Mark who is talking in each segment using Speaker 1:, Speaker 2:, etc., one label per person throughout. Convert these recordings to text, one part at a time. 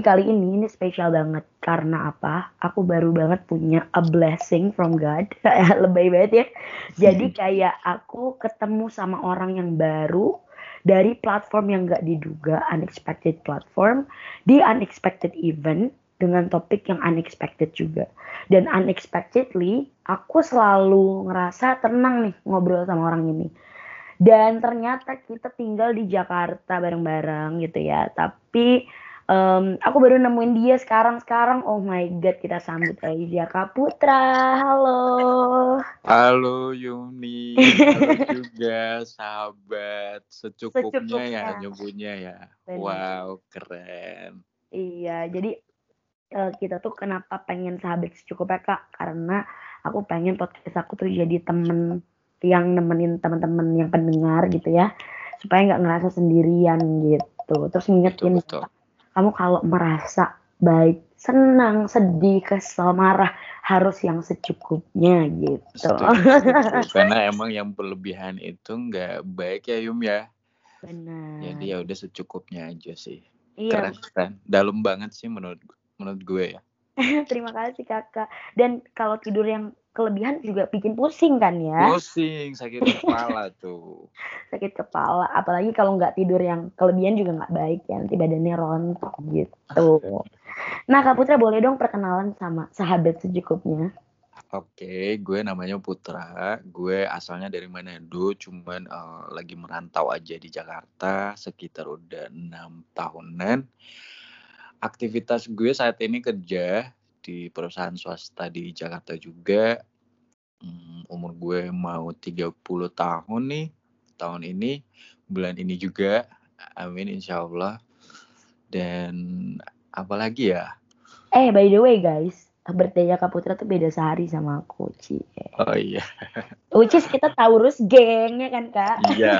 Speaker 1: kali ini ini spesial banget karena apa? Aku baru banget punya a blessing from God. Lebay banget ya. Jadi kayak aku ketemu sama orang yang baru dari platform yang gak diduga, unexpected platform, di unexpected event dengan topik yang unexpected juga. Dan unexpectedly, aku selalu ngerasa tenang nih ngobrol sama orang ini. Dan ternyata kita tinggal di Jakarta bareng-bareng gitu ya. Tapi um, aku baru nemuin dia sekarang-sekarang. Oh my god, kita sambut aja Kak Putra. Halo.
Speaker 2: Halo Yuni. Halo juga sahabat. Secukupnya, ya Secukupnya. ya nyebutnya ya. Benar. Wow, keren.
Speaker 1: Iya, jadi uh, kita tuh kenapa pengen sahabat secukupnya Kak? Karena aku pengen podcast aku tuh jadi temen yang nemenin teman-teman yang pendengar gitu ya supaya nggak ngerasa sendirian gitu terus ngingetin betul, betul kamu kalau merasa baik, senang, sedih, kesel, marah harus yang secukupnya gitu.
Speaker 2: Karena emang yang berlebihan itu nggak baik ya Yum ya.
Speaker 1: Benar.
Speaker 2: Jadi ya udah secukupnya aja sih. Iya. Keren, keren. Dalam banget sih menurut menurut gue ya.
Speaker 1: Terima kasih kakak. Dan kalau tidur yang kelebihan juga bikin pusing kan ya?
Speaker 2: Pusing, sakit kepala tuh.
Speaker 1: sakit kepala, apalagi kalau nggak tidur yang kelebihan juga nggak baik ya, nanti badannya rontok gitu. Nah Kak Putra boleh dong perkenalan sama sahabat secukupnya.
Speaker 2: Oke, gue namanya Putra. Gue asalnya dari Manado, cuman uh, lagi merantau aja di Jakarta sekitar udah enam tahunan. Aktivitas gue saat ini kerja di perusahaan swasta di Jakarta juga. Hmm, umur gue mau 30 tahun nih tahun ini, bulan ini juga. Amin insya Allah. Dan apalagi ya?
Speaker 1: Eh by the way guys, birthday Kak Putra tuh beda sehari sama aku, Ci.
Speaker 2: Oh iya.
Speaker 1: Which is kita Taurus geng ya kan Kak?
Speaker 2: Iya.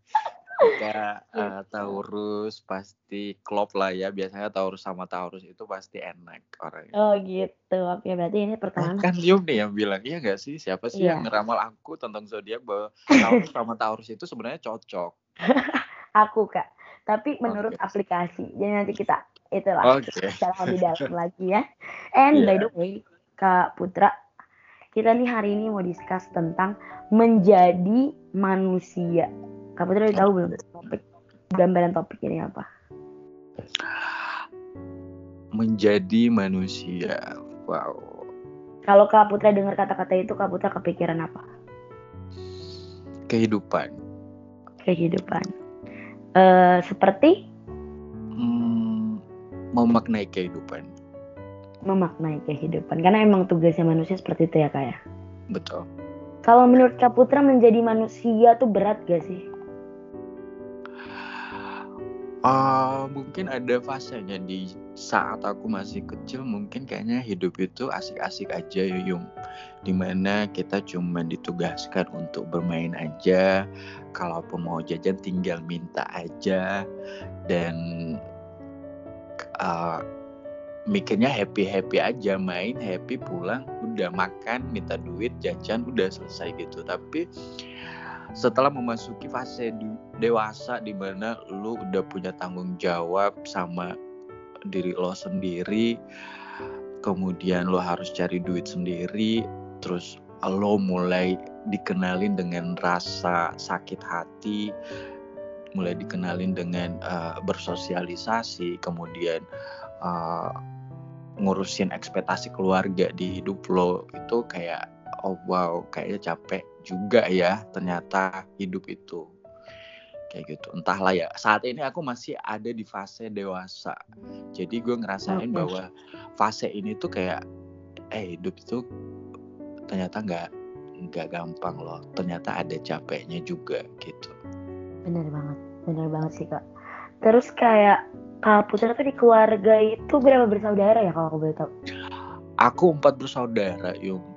Speaker 2: Jika uh, Taurus pasti klop lah ya. Biasanya Taurus sama Taurus itu pasti enak orangnya.
Speaker 1: Oh gitu. Oke berarti ini pertanyaan.
Speaker 2: Kan Yum nih yang bilang iya gak sih? Siapa sih yeah. yang ngeramal aku tentang zodiak bahwa Taurus sama Taurus itu sebenarnya cocok?
Speaker 1: aku kak. Tapi menurut okay. aplikasi. Jadi nanti kita itulah okay. kita lebih dalam lagi ya. And yeah. by the way, Kak Putra, kita nih hari ini mau discuss tentang menjadi manusia Kak Putri udah tahu belum topik gambaran topik ini apa?
Speaker 2: Menjadi manusia. Wow.
Speaker 1: Kalau Kak Putra dengar kata-kata itu, Kak Putra kepikiran apa?
Speaker 2: Kehidupan.
Speaker 1: Kehidupan. Uh, seperti?
Speaker 2: Hmm, memaknai kehidupan.
Speaker 1: Memaknai kehidupan. Karena emang tugasnya manusia seperti itu ya, Kak ya?
Speaker 2: Betul.
Speaker 1: Kalau menurut Kak Putra menjadi manusia tuh berat gak sih?
Speaker 2: Uh, mungkin ada fasenya di saat aku masih kecil mungkin kayaknya hidup itu asik-asik aja Yuyung. Di mana kita cuma ditugaskan untuk bermain aja kalaupun mau jajan tinggal minta aja dan uh, mikirnya happy happy aja main happy pulang udah makan minta duit jajan udah selesai gitu. Tapi setelah memasuki fase dewasa di mana lu udah punya tanggung jawab sama diri lo sendiri kemudian lo harus cari duit sendiri terus lo mulai dikenalin dengan rasa sakit hati mulai dikenalin dengan uh, bersosialisasi kemudian uh, ngurusin ekspektasi keluarga di hidup lo itu kayak oh wow kayaknya capek juga ya ternyata hidup itu. Kayak gitu. Entahlah ya saat ini aku masih ada di fase dewasa. Jadi gue ngerasain okay. bahwa fase ini tuh kayak eh hidup itu ternyata nggak nggak gampang loh. Ternyata ada capeknya juga gitu.
Speaker 1: Bener banget. Bener banget sih kak. Terus kayak Kak Putra tuh di keluarga itu berapa bersaudara ya kalau aku boleh tahu?
Speaker 2: Aku empat bersaudara, Yung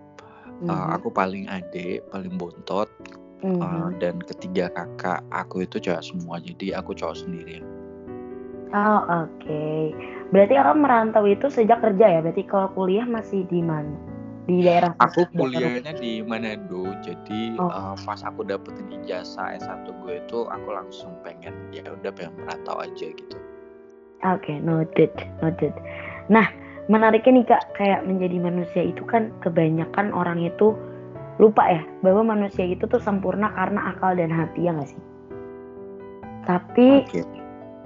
Speaker 2: mm-hmm. uh, aku paling adik paling bontot mm-hmm. uh, dan ketiga kakak aku itu cowok semua jadi aku cowok sendiri
Speaker 1: oh oke okay. berarti kakak merantau itu sejak kerja ya berarti kalau kuliah masih di mana di daerah
Speaker 2: aku kuliahnya di Manado jadi oh. uh, pas aku dapetin ijazah S1 gue itu aku langsung pengen ya udah pengen merantau aja gitu
Speaker 1: Oke, okay, noted, noted. Nah, menariknya nih kak, kayak menjadi manusia itu kan kebanyakan orang itu lupa ya bahwa manusia itu tuh sempurna karena akal dan hati ya nggak sih? Tapi, okay.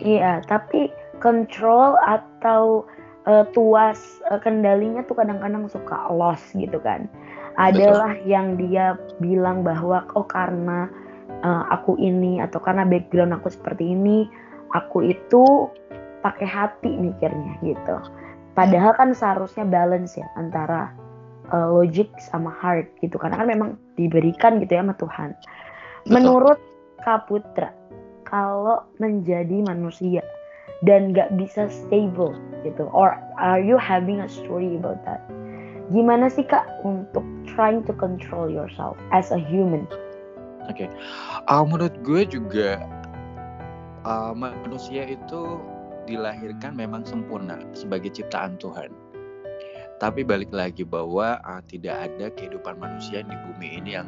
Speaker 1: iya, tapi control atau uh, tuas uh, kendalinya tuh kadang-kadang suka loss gitu kan. Adalah Betul. yang dia bilang bahwa oh karena uh, aku ini atau karena background aku seperti ini, aku itu pakai hati mikirnya gitu. Padahal kan seharusnya balance ya antara uh, logic sama heart gitu karena kan memang diberikan gitu ya sama Tuhan. Menurut Kak Putra, kalau menjadi manusia dan gak bisa stable gitu or are you having a story about that gimana sih kak untuk trying to control yourself as a human
Speaker 2: oke okay. uh, menurut gue juga uh, manusia itu dilahirkan memang sempurna sebagai ciptaan Tuhan. Tapi balik lagi bahwa uh, tidak ada kehidupan manusia di bumi ini yang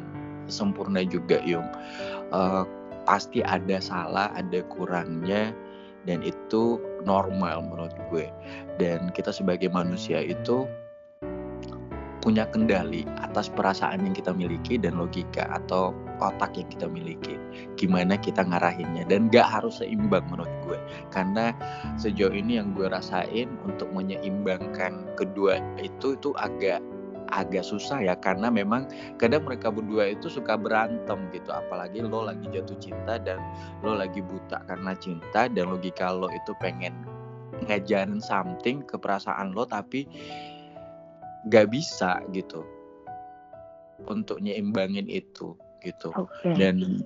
Speaker 2: sempurna juga Yung. Uh, pasti ada salah ada kurangnya dan itu normal menurut gue. Dan kita sebagai manusia itu punya kendali atas perasaan yang kita miliki dan logika atau otak yang kita miliki. Gimana kita ngarahinnya. Dan gak harus seimbang menurut gue. Karena sejauh ini yang gue rasain untuk menyeimbangkan kedua itu itu agak agak susah ya. Karena memang kadang mereka berdua itu suka berantem gitu. Apalagi lo lagi jatuh cinta dan lo lagi buta karena cinta. Dan logika lo itu pengen ngajarin something ke perasaan lo tapi gak bisa gitu. Untuk nyimbangin itu gitu okay. dan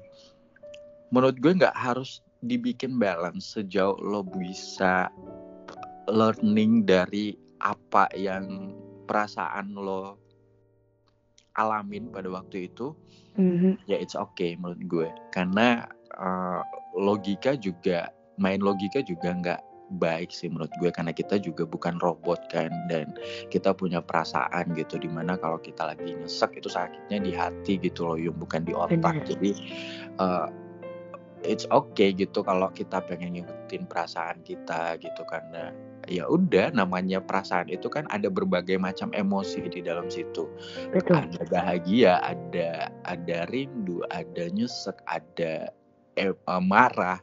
Speaker 2: menurut gue nggak harus dibikin balance sejauh lo bisa learning dari apa yang perasaan lo alamin pada waktu itu mm-hmm. ya it's okay menurut gue karena uh, logika juga main logika juga nggak baik sih menurut gue karena kita juga bukan robot kan dan kita punya perasaan gitu di mana kalau kita lagi nyesek itu sakitnya di hati gitu loh yung bukan di otak Bener. jadi uh, it's okay gitu kalau kita pengen ngikutin perasaan kita gitu karena ya udah namanya perasaan itu kan ada berbagai macam emosi di dalam situ. Betul. Ada bahagia, ada ada rindu, ada nyesek, ada eh, marah.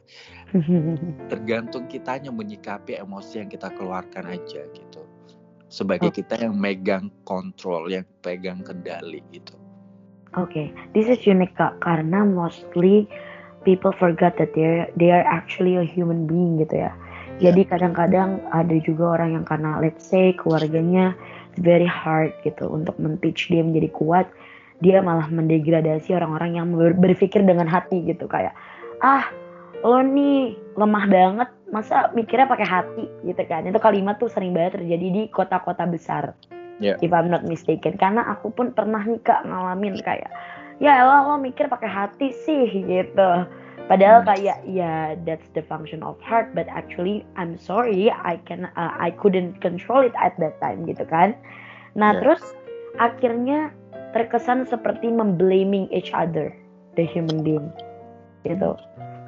Speaker 2: Tergantung kitanya menyikapi emosi yang kita keluarkan aja gitu. Sebagai oh. kita yang megang kontrol, yang pegang kendali gitu.
Speaker 1: Oke, okay. this is unique kak karena mostly people forgot that they they are actually a human being gitu ya jadi kadang-kadang ada juga orang yang karena let's say keluarganya very hard gitu untuk men-teach dia menjadi kuat, dia malah mendegradasi orang-orang yang berpikir dengan hati gitu kayak ah lo nih lemah banget masa mikirnya pakai hati gitu kan itu kalimat tuh sering banget terjadi di kota-kota besar yeah. if I'm not mistaken karena aku pun pernah nih kak ngalamin kayak ya lo, lo mikir pakai hati sih gitu Padahal hmm. kayak ya that's the function of heart, but actually I'm sorry I can uh, I couldn't control it at that time gitu kan. Nah yeah. terus akhirnya terkesan seperti memblaming each other the human being gitu.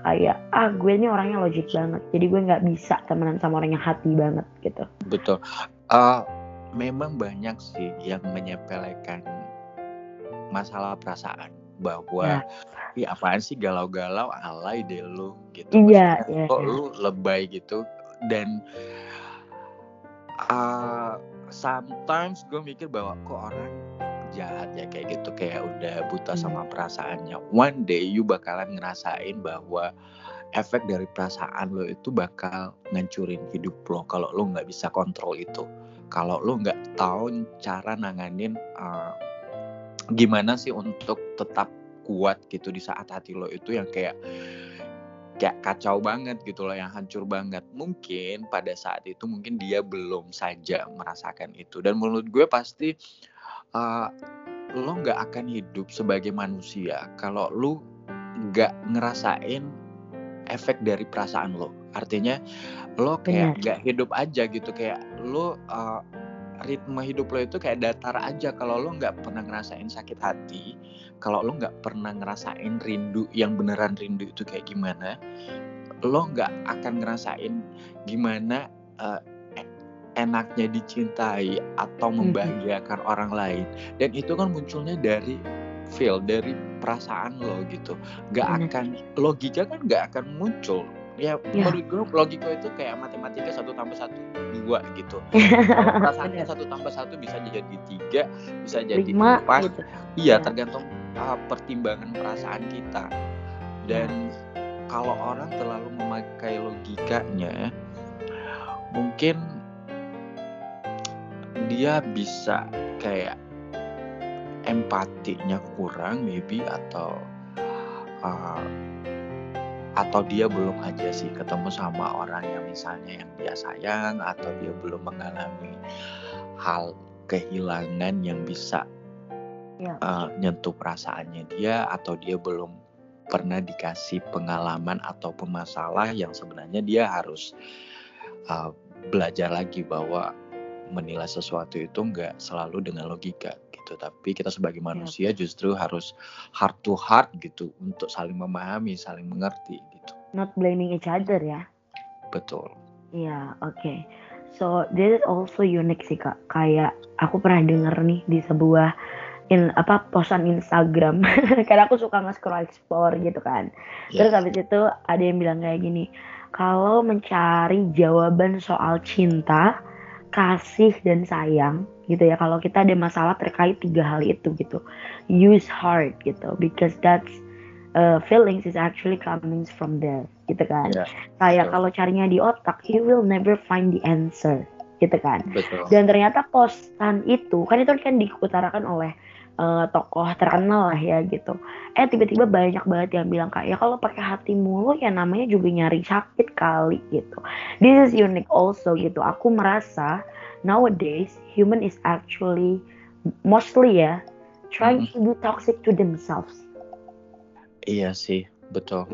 Speaker 1: Kayak ah gue ini orangnya logik banget, jadi gue nggak bisa temenan sama orang yang hati banget gitu.
Speaker 2: Betul. Uh, memang banyak sih yang menyepelekan masalah perasaan bahwa ya. apaan sih galau-galau alay deh lu gitu
Speaker 1: iya, iya,
Speaker 2: kok iya. lu lebay gitu dan uh, sometimes gue mikir bahwa kok orang jahat ya kayak gitu kayak udah buta hmm. sama perasaannya. One day you bakalan ngerasain bahwa efek dari perasaan lo itu bakal ngancurin hidup lo kalau lo nggak bisa kontrol itu. Kalau lo nggak tahu cara nanganin uh, gimana sih untuk tetap kuat gitu di saat hati lo itu yang kayak kayak kacau banget gitu loh yang hancur banget. Mungkin pada saat itu mungkin dia belum saja merasakan itu. Dan menurut gue pasti uh, lo nggak akan hidup sebagai manusia kalau lo nggak ngerasain efek dari perasaan lo. Artinya lo kayak nggak hidup aja gitu. Kayak lo uh, ritme hidup lo itu kayak datar aja. Kalau lo nggak pernah ngerasain sakit hati kalau lo nggak pernah ngerasain rindu yang beneran rindu itu kayak gimana lo nggak akan ngerasain gimana uh, enaknya dicintai atau
Speaker 1: Mhm.
Speaker 2: membahagiakan orang lain dan itu kan munculnya dari feel dari perasaan lo gitu nggak
Speaker 1: Bener.
Speaker 2: akan logika kan nggak akan muncul ya
Speaker 1: Ya.
Speaker 2: menurut gue logika itu kayak matematika satu tambah satu dua gitu perasaannya satu tambah satu bisa jadi tiga bisa jadi
Speaker 1: Lima
Speaker 2: empat
Speaker 1: gitu.
Speaker 2: iya
Speaker 1: Ya.
Speaker 2: tergantung uh, pertimbangan perasaan kita dan kalau orang terlalu memakai logikanya mungkin dia bisa kayak empatinya kurang maybe atau uh, atau dia belum aja sih ketemu sama orang yang misalnya yang dia sayang atau dia belum mengalami hal kehilangan yang bisa
Speaker 1: Ya.
Speaker 2: uh, nyentuh perasaannya dia atau dia belum pernah dikasih pengalaman ataupun masalah yang sebenarnya dia harus uh, belajar lagi bahwa menilai sesuatu itu nggak selalu dengan logika gitu tapi kita sebagai manusia justru harus heart to heart gitu untuk saling memahami saling mengerti gitu
Speaker 1: Not blaming each other ya.
Speaker 2: betul
Speaker 1: Iya, oke. So, this is also unique sih kak. Kayak aku pernah denger nih di sebuah in apa posan Instagram. Karena aku suka nge-scroll explore gitu kan. Terus
Speaker 2: Ya,
Speaker 1: habis itu ada yang bilang kayak gini, kalau mencari jawaban soal cinta, kasih dan sayang gitu ya. Kalau kita ada masalah terkait tiga hal itu gitu, use heart gitu, because that's uh, feelings is actually coming from there gitu kan.
Speaker 2: ya,
Speaker 1: Kayak kalau carinya di otak, you will never find the answer gitu kan.
Speaker 2: betul
Speaker 1: Dan ternyata postan itu kan itu kan diutarakan oleh eh, tokoh terkenal lah ya gitu. Eh tiba-tiba banyak banget yang bilang kayak ya kalau pakai hati mulu ya namanya juga nyari sakit kali gitu. This is unique also gitu. Aku merasa nowadays human is actually mostly ya trying to be toxic to themselves
Speaker 2: iya sih betul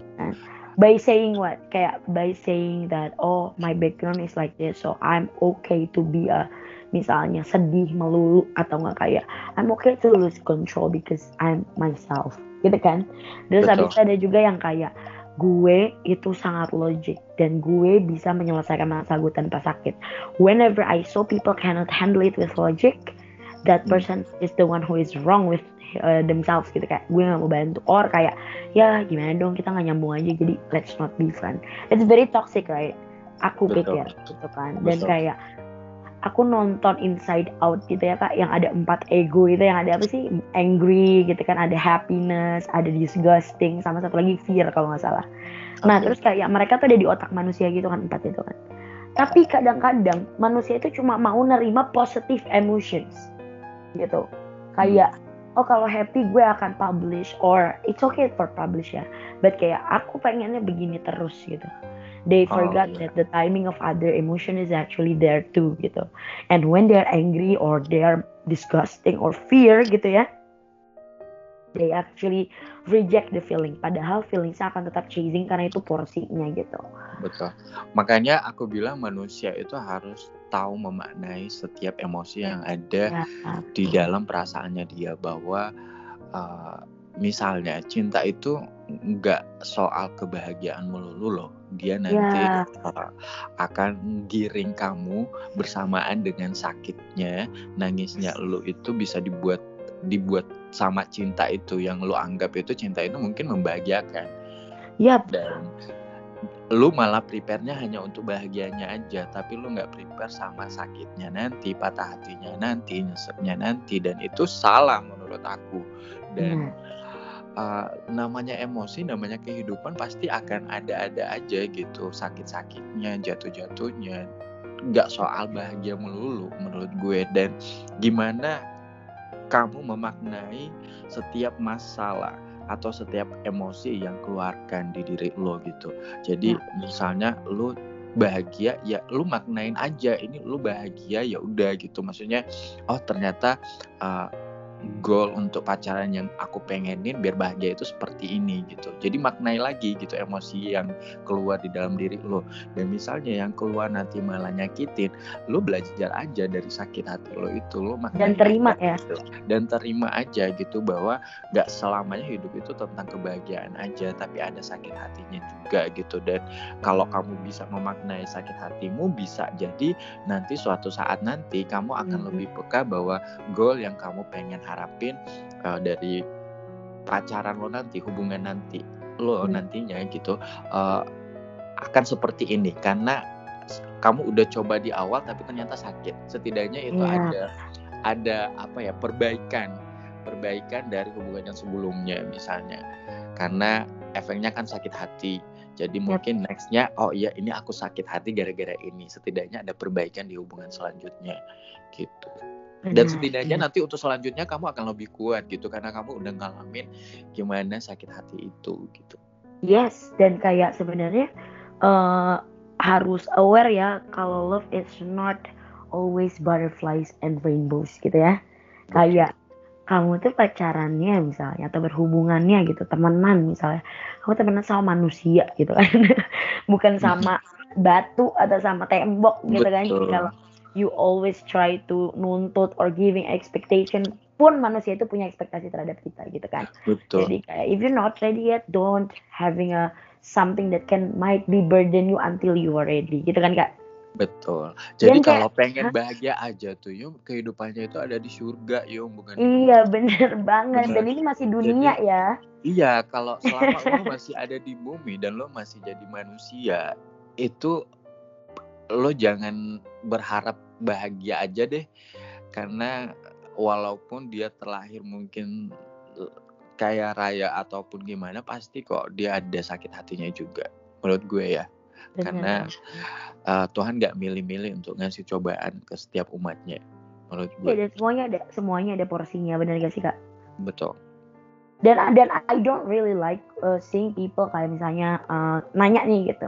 Speaker 1: by saying what kayak by saying that oh my background is like this so I'm okay to be a misalnya sedih melulu atau nggak kayak I'm okay to lose control because I'm myself gitu kan terus
Speaker 2: Betul.
Speaker 1: habis itu ada juga yang kayak gue itu sangat logik dan gue bisa menyelesaikan masalah gue tanpa sakit whenever I saw people cannot handle it with logic that
Speaker 2: Hmm.
Speaker 1: person is the one who is wrong with uh, themselves gitu kayak gue nggak mau bantu or kayak ya gimana dong kita nggak nyambung aja jadi let's not be friend it's very toxic right aku
Speaker 2: Betul.
Speaker 1: pikir gitu kan dan
Speaker 2: Betul.
Speaker 1: kayak aku nonton Inside Out gitu ya kak. Yang ada empat ego itu yang ada apa sih? Angry gitu kan ada happiness ada disgusting sama satu lagi fear kalau nggak salah. Nah terus kayak mereka tuh ada di otak manusia gitu kan empat itu kan. Tapi kadang-kadang manusia itu cuma mau nerima positive emotions gitu. Kayak oh kalau happy gue akan publish or it's okay for publish ya. But kayak aku pengennya begini terus gitu they
Speaker 2: Oh,
Speaker 1: forgot
Speaker 2: iya.
Speaker 1: that the timing of other emotion is actually there too gitu and when they're angry or they're disgusting or fear gitu ya they actually reject the feeling padahal feelingsnya akan tetap chasing karena itu porsinya gitu
Speaker 2: Betul. Makanya aku bilang manusia itu harus tahu memaknai setiap emosi yang ada
Speaker 1: ya
Speaker 2: di dalam perasaannya dia bahwa uh, misalnya cinta itu nggak soal kebahagiaan melulu loh. Dia nanti
Speaker 1: Ya.
Speaker 2: uh, akan giring kamu bersamaan dengan sakitnya, nangisnya lu itu bisa dibuat dibuat sama cinta itu yang lu anggap itu cinta itu mungkin membahagiakan.
Speaker 1: Yap,
Speaker 2: dan lu malah prepare-nya hanya untuk bahagianya aja tapi lu nggak prepare sama sakitnya nanti patah hatinya nanti nyeseknya nanti dan itu salah menurut aku. Dan
Speaker 1: benar.
Speaker 2: Uh, namanya emosi namanya kehidupan pasti akan ada-ada aja gitu sakit-sakitnya jatuh-jatuhnya nggak soal bahagia melulu menurut gue dan gimana kamu memaknai setiap masalah atau setiap emosi yang keluarkan di diri lo gitu. Jadi misalnya lu bahagia ya lu maknain aja ini lu bahagia ya udah gitu. Maksudnya oh ternyata uh, goal untuk pacaran yang aku pengenin biar bahagia itu seperti ini gitu. Jadi maknai lagi gitu emosi yang keluar di dalam diri lo. Dan misalnya yang keluar nanti malah nyakitin, lo belajar aja dari sakit hati lo itu lo maknai
Speaker 1: dan terima aja, ya.
Speaker 2: Gitu. Dan terima aja gitu bahwa gak selamanya hidup itu tentang kebahagiaan aja, tapi ada sakit hatinya juga gitu. Dan kalau kamu bisa memaknai sakit hatimu bisa jadi nanti suatu saat nanti kamu akan hmm. lebih peka bahwa goal yang kamu pengen harapin uh, dari pacaran lo nanti, hubungan nanti lo hmm. nantinya gitu uh, akan seperti ini karena kamu udah coba di awal tapi ternyata sakit. Setidaknya itu yeah. ada ada apa ya perbaikan perbaikan dari hubungan yang sebelumnya misalnya karena efeknya kan sakit hati jadi yep. mungkin nextnya oh iya ini aku sakit hati gara-gara ini setidaknya ada perbaikan di hubungan selanjutnya gitu dan setidaknya nanti untuk selanjutnya kamu akan lebih kuat gitu karena kamu udah ngalamin gimana sakit hati itu gitu.
Speaker 1: Yes, dan kayak sebenarnya uh, harus aware ya kalau love is not always butterflies and rainbows gitu ya. Kayak kamu tuh pacarannya misalnya atau berhubungannya gitu temenan misalnya kamu temenan sama manusia gitu kan bukan sama batu atau sama tembok gitu kan Betul. kan kalau you always try to nuntut or giving expectation pun manusia itu punya ekspektasi terhadap kita gitu kan.
Speaker 2: Betul.
Speaker 1: Jadi kayak if you're not ready yet, don't having a something that can might be burden you until you are ready gitu kan kak.
Speaker 2: Betul. Jadi kalau pengen bahagia aja tuh, yuk kehidupannya itu ada di surga, yuk bukan.
Speaker 1: Iya bener banget. Bener. Dan ini masih dunia jadi, ya.
Speaker 2: Iya, kalau selama lo masih ada di bumi dan lo masih jadi manusia, itu lo jangan berharap bahagia aja deh karena walaupun dia terlahir mungkin kayak raya ataupun gimana pasti kok dia ada sakit hatinya juga menurut gue ya Benar. karena uh, Tuhan nggak milih-milih untuk ngasih cobaan ke setiap umatnya menurut gue.
Speaker 1: Ya, dan semuanya ada semuanya ada porsinya benar gak sih kak?
Speaker 2: Betul.
Speaker 1: Dan dan I don't really like uh, seeing people kayak misalnya uh, nanya nih gitu,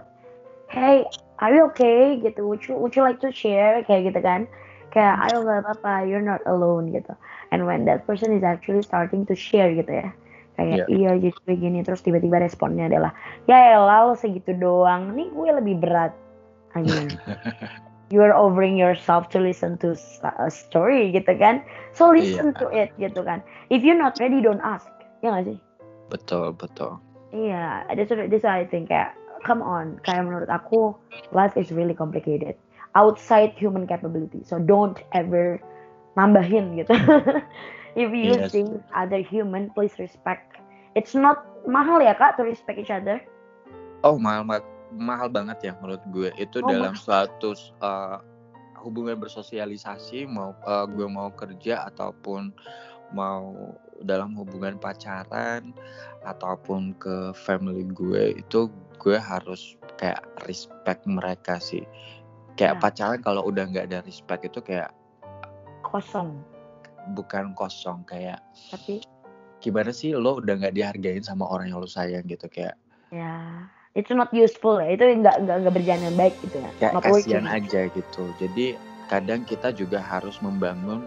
Speaker 1: hey are you okay? Gitu. Would you would you like to share? Kayak gitu kan. Kayak ayo gak apa-apa you're not alone gitu. And when that person is actually starting to share gitu ya. Kayak yeah. iya jadi begini terus tiba-tiba responnya adalah ya elah lo segitu doang. Nih gue lebih berat. I mean you are offering yourself to listen to a story gitu kan. So listen yeah. to it gitu kan. If you're not ready don't ask. Ya gak sih?
Speaker 2: Betul betul.
Speaker 1: Iya yeah, that's what, that's what I think kayak come on kayak menurut aku life is really complicated. Outside human capability. So don't ever nambahin gitu. If you yes. think other human please respect. It's not mahal ya kak to respect each other?
Speaker 2: Oh mahal mahal banget ya menurut gue. Itu oh, dalam suatu uh, hubungan bersosialisasi mau uh, gue mau kerja ataupun mau dalam hubungan pacaran ataupun ke family gue itu gue harus kayak respect mereka sih. Kayak ya. pacaran kalau udah nggak ada respect itu kayak
Speaker 1: kosong.
Speaker 2: Bukan kosong kayak
Speaker 1: tapi
Speaker 2: gimana sih lo udah nggak dihargain sama orang yang lo sayang gitu kayak
Speaker 1: ya itu not useful ya. Itu nggak nggak berjalan baik gitu ya.
Speaker 2: Kayak kasihan aja gitu. Jadi kadang kita juga harus membangun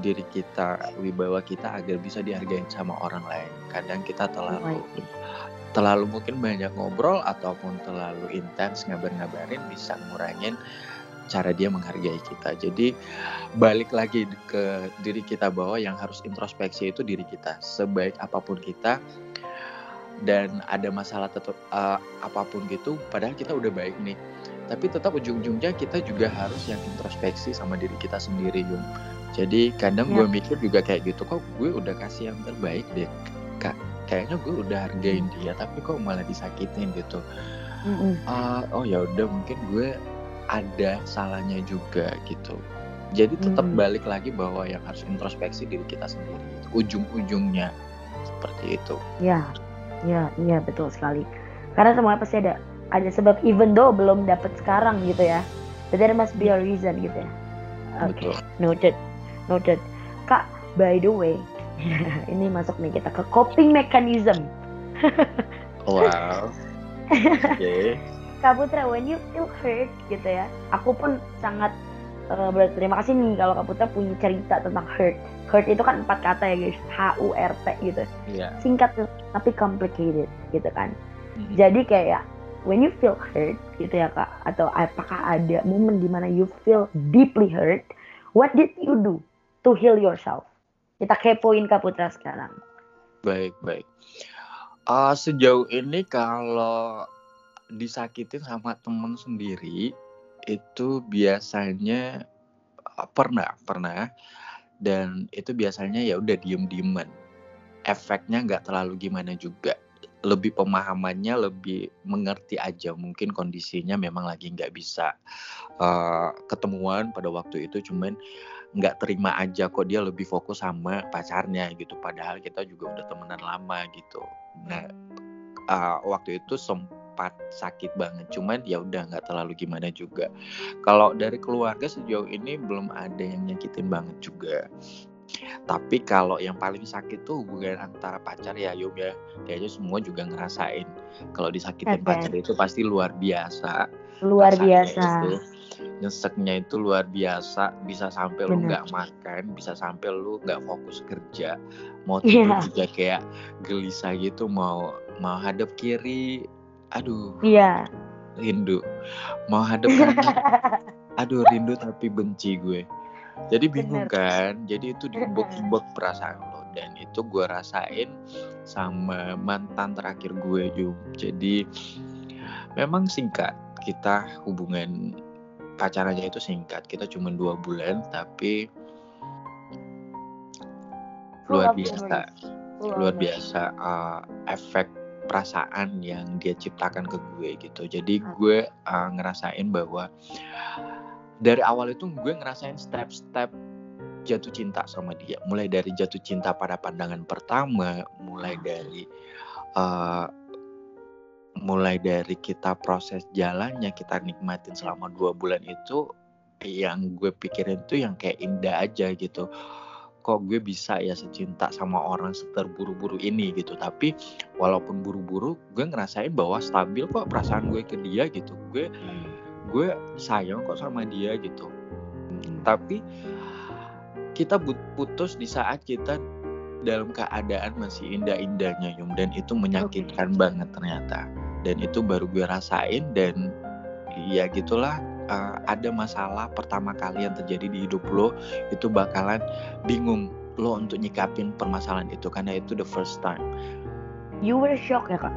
Speaker 2: diri kita wibawa kita agar bisa dihargain sama orang lain. Kadang kita terlalu oh terlalu mungkin banyak ngobrol ataupun terlalu intens ngabar-ngabarin bisa ngurangin cara dia menghargai kita. Jadi balik lagi ke diri kita bahwa yang harus introspeksi itu diri kita. Sebaik apa pun kita dan ada masalah tetap uh, apa pun gitu, padahal kita udah baik nih. Tapi tetap ujung-ujungnya kita juga harus yang introspeksi sama diri kita sendiri, Yung. Jadi kadang ya. gue mikir juga kayak gitu, kok gue udah kasih yang terbaik deh, kak kayaknya gue udah hargain dia tapi kok malah disakitin gitu. Mm-hmm. uh, oh ya udah mungkin gue ada salahnya juga gitu. Jadi tetap mm. balik lagi bahwa yang harus introspeksi diri kita sendiri ujung-ujungnya seperti itu.
Speaker 1: Ya ya iya betul sekali. Karena semuanya pasti ada ada sebab even though belum dapat sekarang gitu ya. But there must be a reason gitu ya. Oke okay. noted noted. Kak by the way ini masuk nih kita ke coping mechanism.
Speaker 2: wow. Oke. Okay.
Speaker 1: Kak Putra, when you feel hurt gitu ya, aku pun sangat uh, berterima kasih nih kalau Kak Putra punya cerita tentang hurt. Hurt itu kan empat kata ya guys, H U R T gitu.
Speaker 2: Iya.
Speaker 1: Singkat tapi complicated gitu kan.
Speaker 2: Mm-mm.
Speaker 1: Jadi kayak when you feel hurt gitu ya Kak atau apakah ada momen di mana you feel deeply hurt, what did you do to heal yourself? Kita kepoin Kak Putra sekarang.
Speaker 2: Baik, baik. Uh, sejauh ini kalau disakitin sama temen sendiri itu biasanya uh, pernah, pernah. Dan itu biasanya ya udah diem-dieman. Efeknya nggak terlalu gimana juga. Lebih pemahamannya lebih mengerti aja. Mungkin kondisinya memang lagi nggak bisa uh, ketemuan pada waktu itu, cuman nggak terima aja kok dia lebih fokus sama pacarnya gitu padahal kita juga udah temenan lama gitu. Nah uh, waktu itu sempat sakit banget cuman ya udah nggak terlalu gimana juga. Kalau dari keluarga sejauh ini belum ada yang nyakitin banget juga. Tapi kalau yang paling sakit tuh hubungan antara pacar ya Yum ya. Kayaknya semua juga ngerasain. Kalau disakitin
Speaker 1: Oke.
Speaker 2: pacar itu pasti luar biasa.
Speaker 1: Luar biasa.
Speaker 2: itu nyeseknya itu luar biasa. Bisa sampai lu
Speaker 1: Bener.
Speaker 2: nggak makan bisa sampai lu nggak fokus kerja. Mau tidur
Speaker 1: Iya.
Speaker 2: juga kayak gelisah gitu mau mau hadap kiri. Aduh.
Speaker 1: Iya.
Speaker 2: rindu. Mau hadap kanan. Aduh rindu tapi benci gue. Jadi bingung
Speaker 1: Bener.
Speaker 2: kan? Jadi itu diimbok-imbok perasaan lo. Dan itu gue rasain sama mantan terakhir gue juga jadi memang singkat kita hubungan pacarannya itu singkat. Kita cuma dua bulan tapi luar biasa. luar biasa uh, efek perasaan yang dia ciptakan ke gue gitu. Jadi
Speaker 1: Hmm.
Speaker 2: gue uh, ngerasain bahwa dari awal itu gue ngerasain step-step jatuh cinta sama dia. Mulai dari jatuh cinta pada pandangan pertama mulai
Speaker 1: Hmm.
Speaker 2: dari uh, mulai dari kita proses jalannya kita nikmatin selama dua bulan itu yang gue pikirin tuh yang kayak indah aja gitu. Kok gue bisa ya secinta sama orang seterburu-buru ini gitu. Tapi walaupun buru-buru gue ngerasain bahwa stabil kok perasaan gue ke dia gitu. Gue gue sayang kok sama dia gitu. Tapi kita putus di saat kita dalam keadaan masih indah-indahnya Yum. Dan itu menyakitkan banget ternyata dan itu baru gue rasain dan ya gitulah uh, ada masalah pertama kali yang terjadi di hidup lo itu bakalan bingung lo untuk nyikapin permasalahan itu karena itu the first time.
Speaker 1: You were shocked ya kak?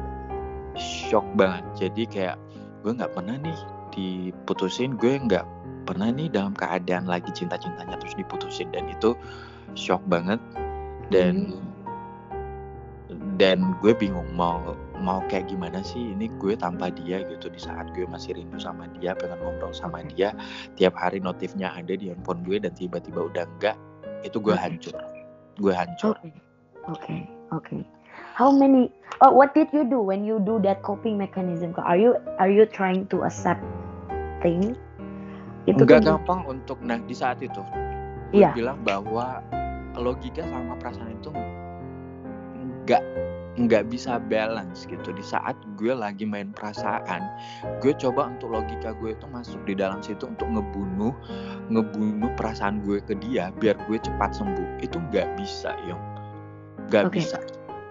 Speaker 2: shock banget. Jadi kayak gue nggak pernah nih diputusin gue nggak pernah nih dalam keadaan lagi cinta-cintanya terus diputusin. Dan itu shock banget. Dan dan gue bingung mau mau kayak gimana sih ini gue tanpa dia gitu di saat gue masih rindu sama dia pengen ngobrol sama dia tiap hari notifnya ada di handphone gue dan tiba-tiba udah enggak itu gue
Speaker 1: Oke.
Speaker 2: hancur gue hancur
Speaker 1: Okay. Okay. Okay. How many? Oh, what did you do when you do that coping mechanism? Are you are you trying to accept things? Itu
Speaker 2: nggak gampang untuk nah di saat itu gue
Speaker 1: Iya.
Speaker 2: bilang bahwa logika sama perasaan itu nggak nggak bisa balance gitu di saat gue lagi main perasaan gue coba untuk logika gue itu masuk di dalam situ untuk ngebunuh ngebunuh perasaan gue ke dia biar gue cepat sembuh itu nggak bisa yong nggak
Speaker 1: Oke.
Speaker 2: bisa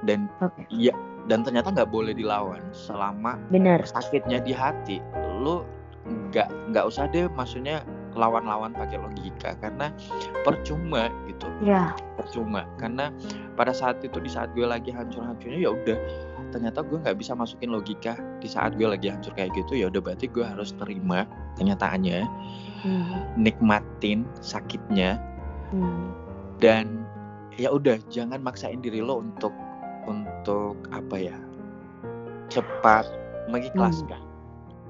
Speaker 2: dan
Speaker 1: Oke.
Speaker 2: iya dan ternyata nggak boleh dilawan selama
Speaker 1: benar.
Speaker 2: sakitnya di hati lu nggak nggak usah deh maksudnya lawan-lawan pakai logika karena percuma gitu
Speaker 1: Ya.
Speaker 2: percuma karena pada saat itu di saat gue lagi hancur-hancurnya ya udah ternyata gue nggak bisa masukin logika di saat gue lagi hancur kayak gitu ya udah berarti gue harus terima kenyataannya
Speaker 1: Hmm.
Speaker 2: nikmatin sakitnya
Speaker 1: Hmm.
Speaker 2: dan ya udah jangan maksain diri lo untuk untuk apa ya cepat mengikhlaskan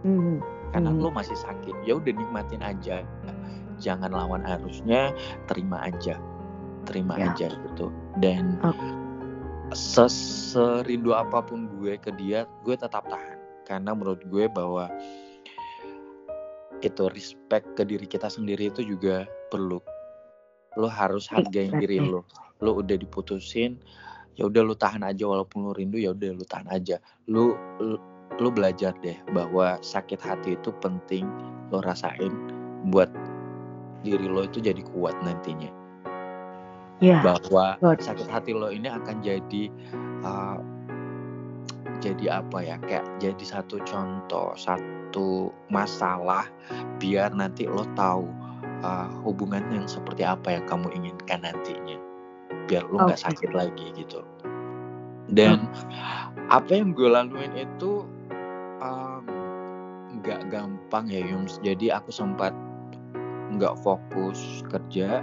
Speaker 1: Hmm.
Speaker 2: Karena
Speaker 1: Hmm.
Speaker 2: lo masih sakit ya udah nikmatin aja. Jangan lawan arusnya terima aja. Terima
Speaker 1: Ya.
Speaker 2: aja gitu. Dan ses- serindu apa pun gue ke dia gue tetap tahan. Karena menurut gue bahwa itu respect ke diri kita sendiri itu juga perlu. Lo harus hargain diri
Speaker 1: Exactly.
Speaker 2: lo. Lo udah diputusin ya udah lu tahan aja walaupun lu rindu ya udah lu tahan aja. Lu, lu lu belajar deh bahwa sakit hati itu penting lo rasain buat diri lo itu jadi kuat nantinya
Speaker 1: ya
Speaker 2: bahwa
Speaker 1: Good.
Speaker 2: sakit hati lo ini akan jadi uh, jadi apa ya kayak jadi satu contoh satu masalah biar nanti lo tahu uh, hubungan yang seperti apa yang kamu inginkan nantinya biar lo nggak
Speaker 1: Oke.
Speaker 2: sakit lagi gitu dan apa yang gue laluin itu nggak gampang ya Yums. Jadi aku sempat nggak fokus kerja.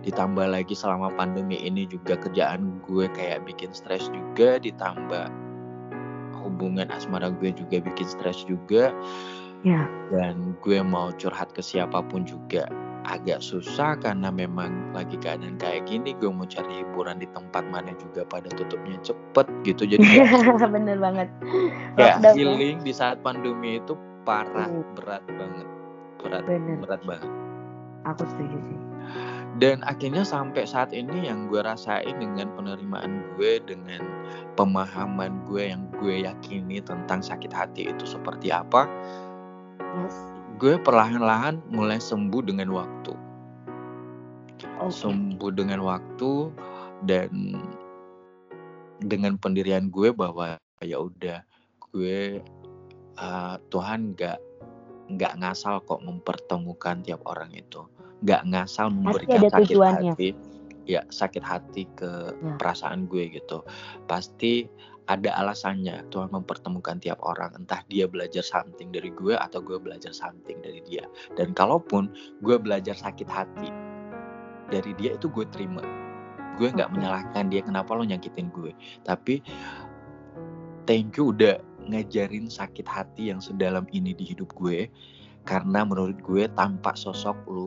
Speaker 2: Ditambah lagi selama pandemi ini juga kerjaan gue kayak bikin stres juga. Ditambah hubungan asmara gue juga bikin stres juga.
Speaker 1: Ya.
Speaker 2: Dan gue mau curhat ke siapa pun juga agak susah karena memang lagi keadaan kayak gini gue mau cari hiburan di tempat mana juga pada tutupnya cepet gitu jadi
Speaker 1: bener banget.
Speaker 2: kayak
Speaker 1: Lockdown ya.
Speaker 2: healing di saat pandemi itu parah
Speaker 1: Hmm.
Speaker 2: berat banget berat
Speaker 1: bener.
Speaker 2: berat banget.
Speaker 1: Aku setuju sih.
Speaker 2: Dan akhirnya sampai saat ini yang gue rasain dengan penerimaan gue dengan pemahaman gue yang gue yakini tentang sakit hati itu seperti apa
Speaker 1: yes
Speaker 2: gue perlahan-lahan mulai sembuh dengan waktu
Speaker 1: oke
Speaker 2: sembuh dengan waktu dan dengan pendirian gue bahwa ya udah gue uh, Tuhan nggak nggak ngasal kok mempertemukan tiap orang itu nggak ngasal memberikan
Speaker 1: ada
Speaker 2: sakit
Speaker 1: tujuannya.
Speaker 2: hati ya sakit hati ke
Speaker 1: Ya.
Speaker 2: perasaan gue gitu pasti ada alasannya Tuhan mempertemukan tiap orang. Entah dia belajar something dari gue atau gue belajar something dari dia. Dan kalaupun gue belajar sakit hati dari dia itu gue terima. Gue nggak menyalahkan dia kenapa lo nyakitin gue. Tapi thank you udah ngajarin sakit hati yang sedalam ini di hidup gue. Karena menurut gue tanpa sosok lu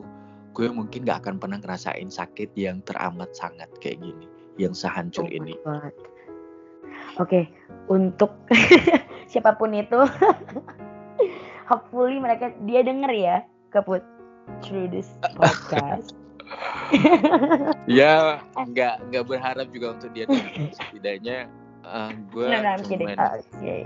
Speaker 2: gue mungkin gak akan pernah ngerasain sakit yang teramat sangat kayak gini yang sehancur
Speaker 1: Oh
Speaker 2: ini.
Speaker 1: God. Oke, untuk siapa pun itu, hopefully mereka dia denger ya, Kaput, through this podcast.
Speaker 2: ya nggak nggak berharap juga untuk dia denger. setidaknya eh, gue
Speaker 1: no, no,
Speaker 2: cuman
Speaker 1: Uh, okay.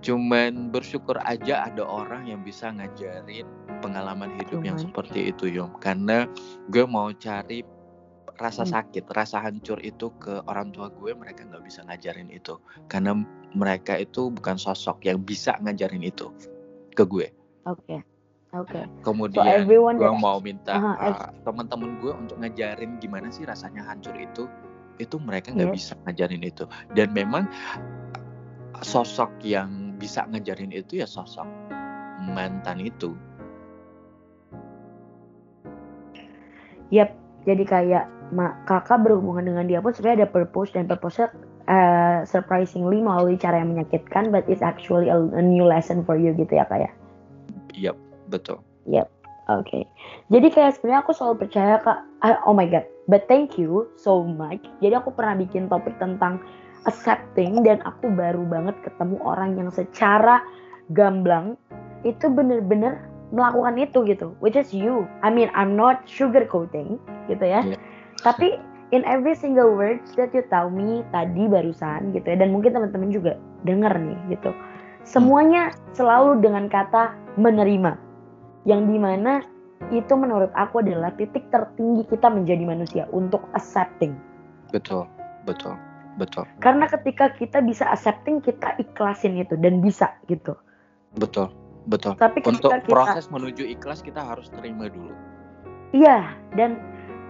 Speaker 2: cuman bersyukur aja ada orang yang bisa ngajarin pengalaman hidup yang
Speaker 1: Cuman.
Speaker 2: seperti itu Yom karena gue mau cari rasa
Speaker 1: Hmm.
Speaker 2: sakit rasa hancur itu ke orang tua gue mereka nggak bisa ngajarin itu karena mereka itu bukan sosok yang bisa ngajarin itu ke gue
Speaker 1: Oke, oke.
Speaker 2: kemudian
Speaker 1: everyone
Speaker 2: gue
Speaker 1: that-
Speaker 2: mau minta
Speaker 1: Aha,
Speaker 2: uh, teman-teman gue untuk ngajarin gimana sih rasanya hancur itu itu mereka nggak
Speaker 1: Yes.
Speaker 2: bisa ngajarin itu dan memang sosok yang bisa ngajarin itu ya sosok mantan itu
Speaker 1: Yap, jadi kayak kakak berhubungan dengan dia pun sebenarnya ada purpose dan purpose-nya uh, surprisingly melalui cara yang menyakitkan, but it's actually a, a new lesson for you gitu ya kayak.
Speaker 2: Iya betul
Speaker 1: Oke, jadi kayak sebenarnya aku selalu percaya kak, oh my god, but thank you so much. Jadi aku pernah bikin topik tentang accepting dan aku baru banget ketemu orang yang secara gamblang itu bener-bener melakukan itu gitu, which is you. I mean, I'm not sugarcoating gitu ya,
Speaker 2: Iya.
Speaker 1: Tapi in every single words that you tell me tadi barusan gitu ya, dan mungkin teman-teman juga denger nih gitu, semuanya selalu dengan kata menerima yang di mana itu menurut aku adalah titik tertinggi kita menjadi manusia untuk accepting.
Speaker 2: Betul betul betul.
Speaker 1: Karena ketika kita bisa accepting kita ikhlasin itu dan bisa gitu.
Speaker 2: Betul betul.
Speaker 1: Tapi
Speaker 2: untuk
Speaker 1: kita
Speaker 2: proses menuju ikhlas kita harus terima dulu.
Speaker 1: Iya dan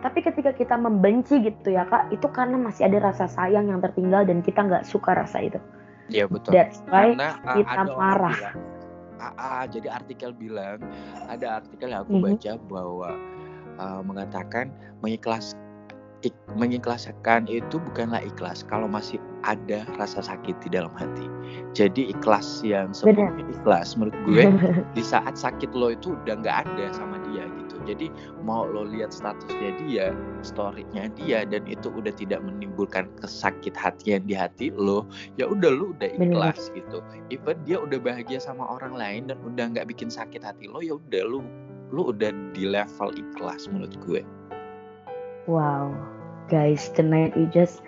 Speaker 1: tapi ketika kita membenci gitu ya kak itu karena masih ada rasa sayang yang tertinggal dan kita nggak suka rasa itu.
Speaker 2: Iya betul.
Speaker 1: That's why
Speaker 2: karena uh,
Speaker 1: kita
Speaker 2: ada
Speaker 1: marah.
Speaker 2: bilang, ah, ah, jadi artikel bilang ada artikel yang aku
Speaker 1: Mhm.
Speaker 2: baca bahwa uh, mengatakan mengikhlas ik- mengikhlaskan itu bukanlah ikhlas kalau masih ada rasa sakit di dalam hati. Jadi ikhlas yang sepenuhnya ikhlas menurut gue di saat sakit lo itu udah nggak ada sama dia gitu jadi mau lo lihat statusnya dia storynya dia dan itu udah tidak menimbulkan kesakit hatian di hati lo ya udah lo udah
Speaker 1: Bener.
Speaker 2: ikhlas gitu even dia udah bahagia sama orang lain dan udah nggak bikin sakit hati lo ya udah lo lo udah di level ikhlas menurut gue
Speaker 1: Wow, guys, tonight we just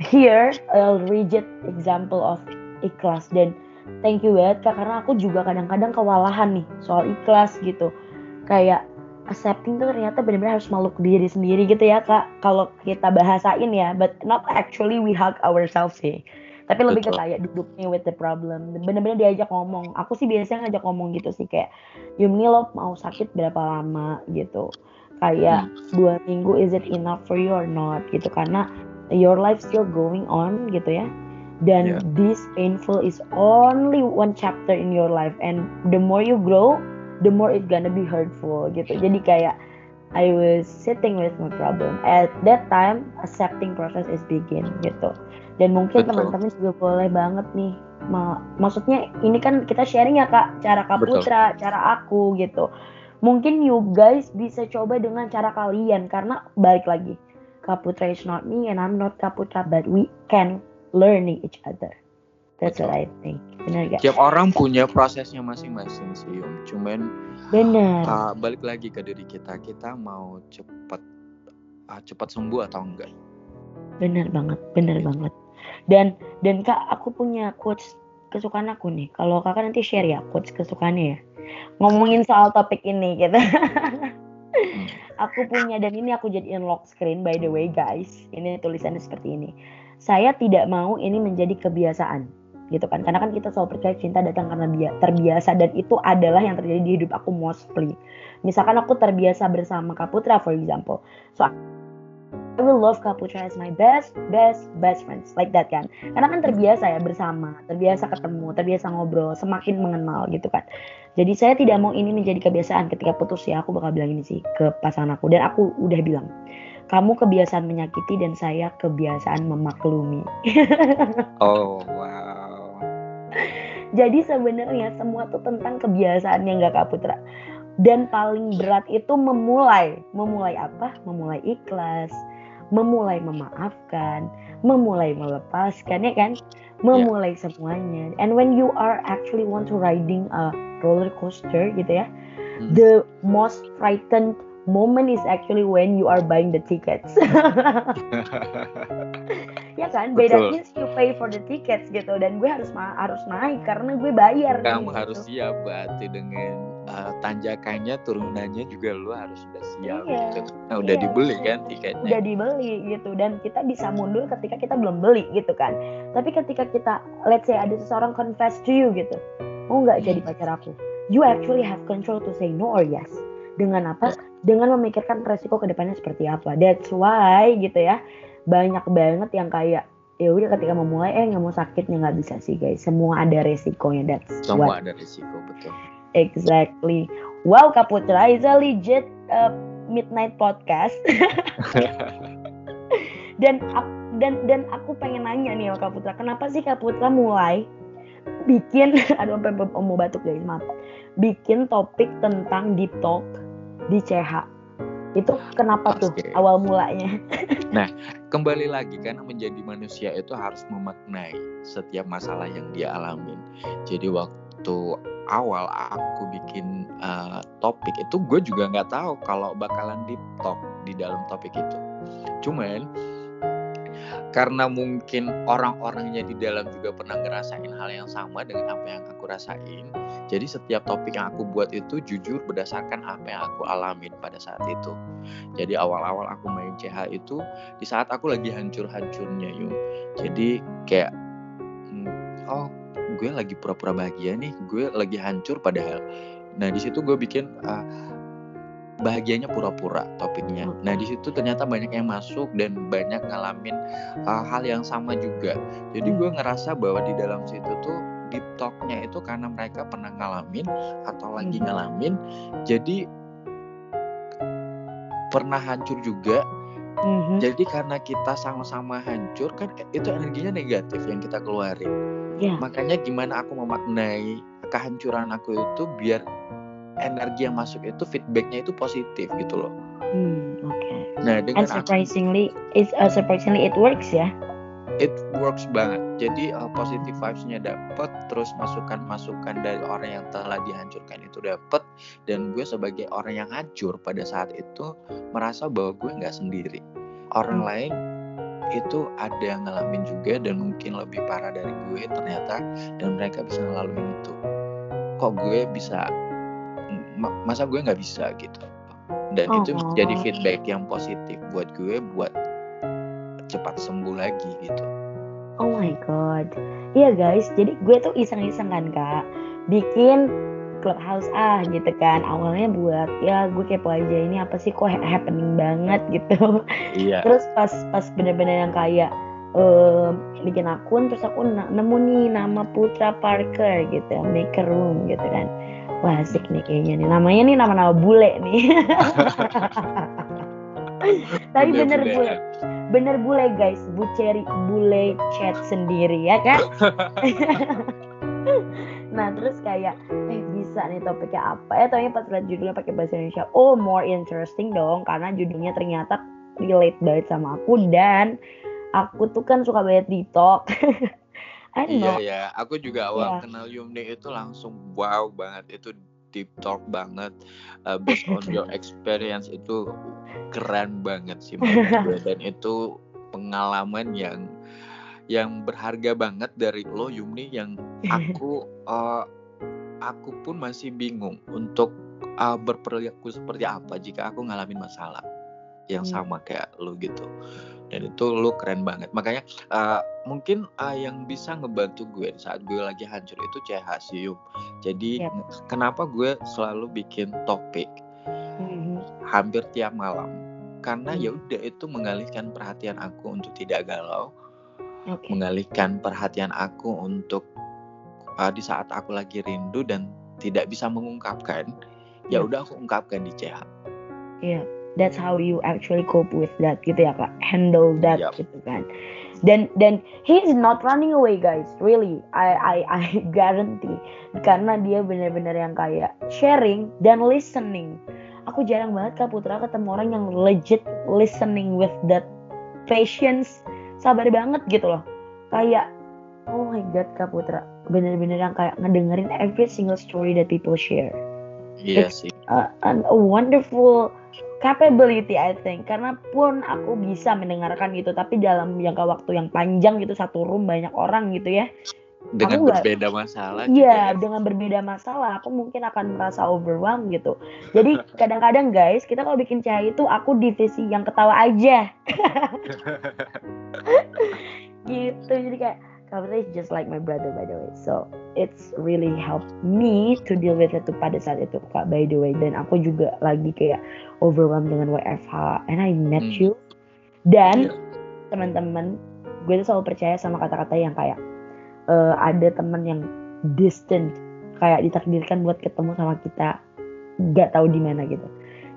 Speaker 1: hear a rigid example of ikhlas dan thank you banget kak karena aku juga kadang-kadang kewalahan nih soal ikhlas gitu. Kayak accepting tuh ternyata benar-benar harus meluk diri sendiri gitu ya kak. Kalau kita bahasain ya but not actually we hug ourselves sih. Tapi lebih ke kayak duduknya with the problem. Bener-bener diajak ngomong. Aku sih biasanya ngajak ngomong gitu sih kayak Yumni lo mau sakit berapa lama? gitu. Kayak hmm. dua minggu is it enough for you or not? gitu. Karena your life still going on gitu ya. Dan yeah. this painful is only one chapter in your life. And the more you grow the more it gonna be hurtful gitu. Jadi kayak I was sitting with my problem. At that time accepting process is begin gitu. Dan mungkin teman-teman juga boleh banget nih ma maksudnya ini kan kita sharing ya kak cara kak Putra cara aku gitu. Mungkin you guys bisa coba dengan cara kalian karena balik lagi kak Putra is not me and I'm not kak Putra but we can learning each other that's what I think. Benar gak
Speaker 2: tiap orang punya prosesnya masing-masing sih Yum cuman
Speaker 1: benar.
Speaker 2: uh, balik lagi ke diri kita. Kita mau cepat uh, cepat sembuh atau enggak?
Speaker 1: Benar banget benar banget. Dan dan kak aku punya quotes kesukaan aku nih. Kalau kakak nanti share ya quotes kesukaannya ya. Ngomongin soal topik ini gitu. Aku punya dan ini aku jadiin lock screen by the way guys. Ini tulisannya seperti ini. Saya tidak mau ini menjadi kebiasaan gitu kan karena kan kita selalu percaya cinta datang karena dia terbiasa dan itu adalah yang terjadi di hidup aku mostly misalkan aku terbiasa bersama Kaputra for example so I will love Kaputra as my best, best, best friends. Like that kan. Karena kan terbiasa ya bersama, terbiasa ketemu, terbiasa ngobrol, semakin mengenal gitu kan. Jadi saya tidak mau ini menjadi kebiasaan ketika putus ya. Aku bakal bilang ini sih ke pasangan aku. Dan aku udah bilang, kamu kebiasaan menyakiti dan saya kebiasaan memaklumi.
Speaker 2: oh wow.
Speaker 1: Jadi sebenarnya semua tuh tentang kebiasaan yang gak Kaputra. Dan paling berat itu memulai. Memulai apa? Memulai ikhlas memulai memaafkan, memulai melepaskan ya kan, memulai yeah. semuanya. And when you are actually want to riding a roller coaster gitu ya, hmm. the most frightened moment is actually when you are buying the tickets. ya kan, beda means you pay for the tickets gitu dan gue harus harus naik karena gue bayar.
Speaker 2: Kamu nih, harus gitu. siap berarti dengan uh, tanjakannya turunannya juga lu harus sudah siap iya, gitu. Nah, udah iya, dibeli kan tiketnya.
Speaker 1: Udah dibeli gitu dan kita bisa mundur ketika kita belum beli gitu kan. Tapi ketika kita let's say ada seseorang confess to you gitu. Mau nggak jadi pacar aku? You actually have control to say no or yes. Dengan apa? Iya. Dengan memikirkan resiko ke depannya seperti apa. That's why gitu ya. Banyak banget yang kayak ya udah ketika memulai eh nggak mau sakitnya nggak bisa sih guys semua ada resikonya that's
Speaker 2: semua what. ada resiko betul
Speaker 1: Exactly. Wow, Kaputra is a legit uh, midnight podcast. dan dan dan aku pengen nanya nih sama Kaputra, kenapa sih Kaputra mulai bikin aduh sampai mau batuk guys, maaf. Bikin topik tentang deep talk di CH. Itu kenapa tuh awal mulanya?
Speaker 2: nah, kembali lagi karena menjadi manusia itu harus memaknai setiap masalah yang dia alamin. Jadi waktu awal aku bikin uh, topik itu gue juga nggak tahu kalau bakalan deep talk di dalam topik itu. Cuman karena mungkin orang-orangnya di dalam juga pernah ngerasain hal yang sama dengan apa yang aku rasain. Jadi setiap topik yang aku buat itu jujur berdasarkan apa yang aku alamin pada saat itu. Jadi awal-awal aku main CH itu di saat aku lagi hancur-hancurnya yuk. Jadi kayak hmm, oh gue lagi pura-pura bahagia nih gue lagi hancur padahal nah di situ gue bikin uh, bahagianya pura-pura topiknya. Nah di situ ternyata banyak yang masuk dan banyak ngalamin uh, hal yang sama juga. Jadi gue hmm. ngerasa bahwa di dalam situ tuh deep talknya itu karena mereka pernah ngalamin atau lagi hmm. ngalamin. Jadi pernah hancur juga. Mm-hmm. Jadi karena kita sama-sama hancur kan itu energinya negatif yang kita keluarin. Yeah. Makanya gimana aku memaknai kehancuran aku itu biar energi yang masuk itu feedbacknya itu positif gitu loh.
Speaker 1: Hmm, oke. Okay. Nah, dengan And surprisingly, aku, it's uh, surprisingly it works ya.
Speaker 2: It works banget. Jadi uh, positive vibes-nya dapet, terus masukan-masukan dari orang yang telah dihancurkan itu dapet, dan gue sebagai orang yang hancur pada saat itu merasa bahwa gue nggak sendiri. Orang hmm. lain itu ada yang ngalamin juga dan mungkin lebih parah dari gue ternyata dan mereka bisa ngelaluin itu kok gue bisa masa gue nggak bisa gitu dan itu
Speaker 1: Oh.
Speaker 2: jadi feedback yang positif buat gue buat cepat sembuh lagi gitu
Speaker 1: Oh my god. Iya guys, jadi gue tuh iseng-iseng kan kak, bikin clubhouse ah gitu kan. Awalnya buat ya gue kepo aja ini apa sih kok ha- happening banget gitu.
Speaker 2: iya
Speaker 1: Terus pas pas bener-bener yang kayak em, bikin akun terus aku nemu nih nama Putra Parker gitu, make a room gitu kan. Wah asik nih kayaknya nih. Namanya nih nama-nama bule nih. Tapi bener bule, bener bule guys, bu ceri bule chat sendiri ya kan. nah terus kayak eh bisa nih topiknya apa ya? Taunya pas lihat judulnya pakai bahasa Indonesia. Oh more interesting dong. Karena judulnya ternyata relate banget sama aku. Dan aku tuh kan suka banget di talk
Speaker 2: Iya ya, aku juga awal
Speaker 1: Iya.
Speaker 2: kenal Yumni itu langsung wow banget, itu deep talk banget, uh, based on your experience itu keren banget sih gue dan itu pengalaman yang yang berharga banget dari lo Yumni yang aku uh, aku pun masih bingung untuk uh, berperilaku seperti apa jika aku ngalamin masalah yang
Speaker 1: Hmm.
Speaker 2: sama kayak lo gitu dan itu lo keren banget makanya uh, mungkin uh, yang bisa ngebantu gue saat gue lagi hancur itu CH sih Yum jadi
Speaker 1: Yap.
Speaker 2: kenapa gue selalu bikin topik
Speaker 1: Mhm.
Speaker 2: hampir tiap malam karena
Speaker 1: Hmm.
Speaker 2: ya udah itu mengalihkan perhatian aku untuk tidak galau
Speaker 1: oke
Speaker 2: mengalihkan perhatian aku untuk uh, di saat aku lagi rindu dan tidak bisa mengungkapkan ya
Speaker 1: Iya.
Speaker 2: udah aku ungkapkan di CH
Speaker 1: Iya, that's how you actually cope with that gitu ya kak, handle that
Speaker 2: Yup.
Speaker 1: gitu kan. Dan dan he's not running away guys, really, I I I guarantee karena dia benar-benar yang kayak sharing dan listening. Aku jarang banget kak Putra ketemu orang yang legit listening with that patience, sabar banget gitu loh. Kayak oh my god kak Putra, bener-bener yang kayak ngedengerin every single story that people share
Speaker 2: iya
Speaker 1: It's-
Speaker 2: sih
Speaker 1: uh, an- a wonderful capability I think. Karena pun aku bisa mendengarkan gitu tapi dalam jangka waktu yang panjang gitu satu room banyak orang gitu ya.
Speaker 2: Dengan
Speaker 1: aku
Speaker 2: berbeda masalah
Speaker 1: iya
Speaker 2: juga ya.
Speaker 1: dengan berbeda masalah aku mungkin akan merasa overwhelmed gitu. Jadi kadang-kadang guys kita kalau bikin cahaya itu aku divisi yang ketawa aja. Gitu jadi kayak Kabita is just like my brother by the way so it's really helped me to deal with it tuh pada saat itu kak by the way dan aku juga lagi kayak overwhelmed dengan WFH and I met
Speaker 2: Hmm.
Speaker 1: you dan
Speaker 2: Iya.
Speaker 1: teman-teman gue tuh selalu percaya sama kata-kata yang kayak eh, ada teman yang distant kayak ditakdirkan buat ketemu sama kita nggak tahu di mana gitu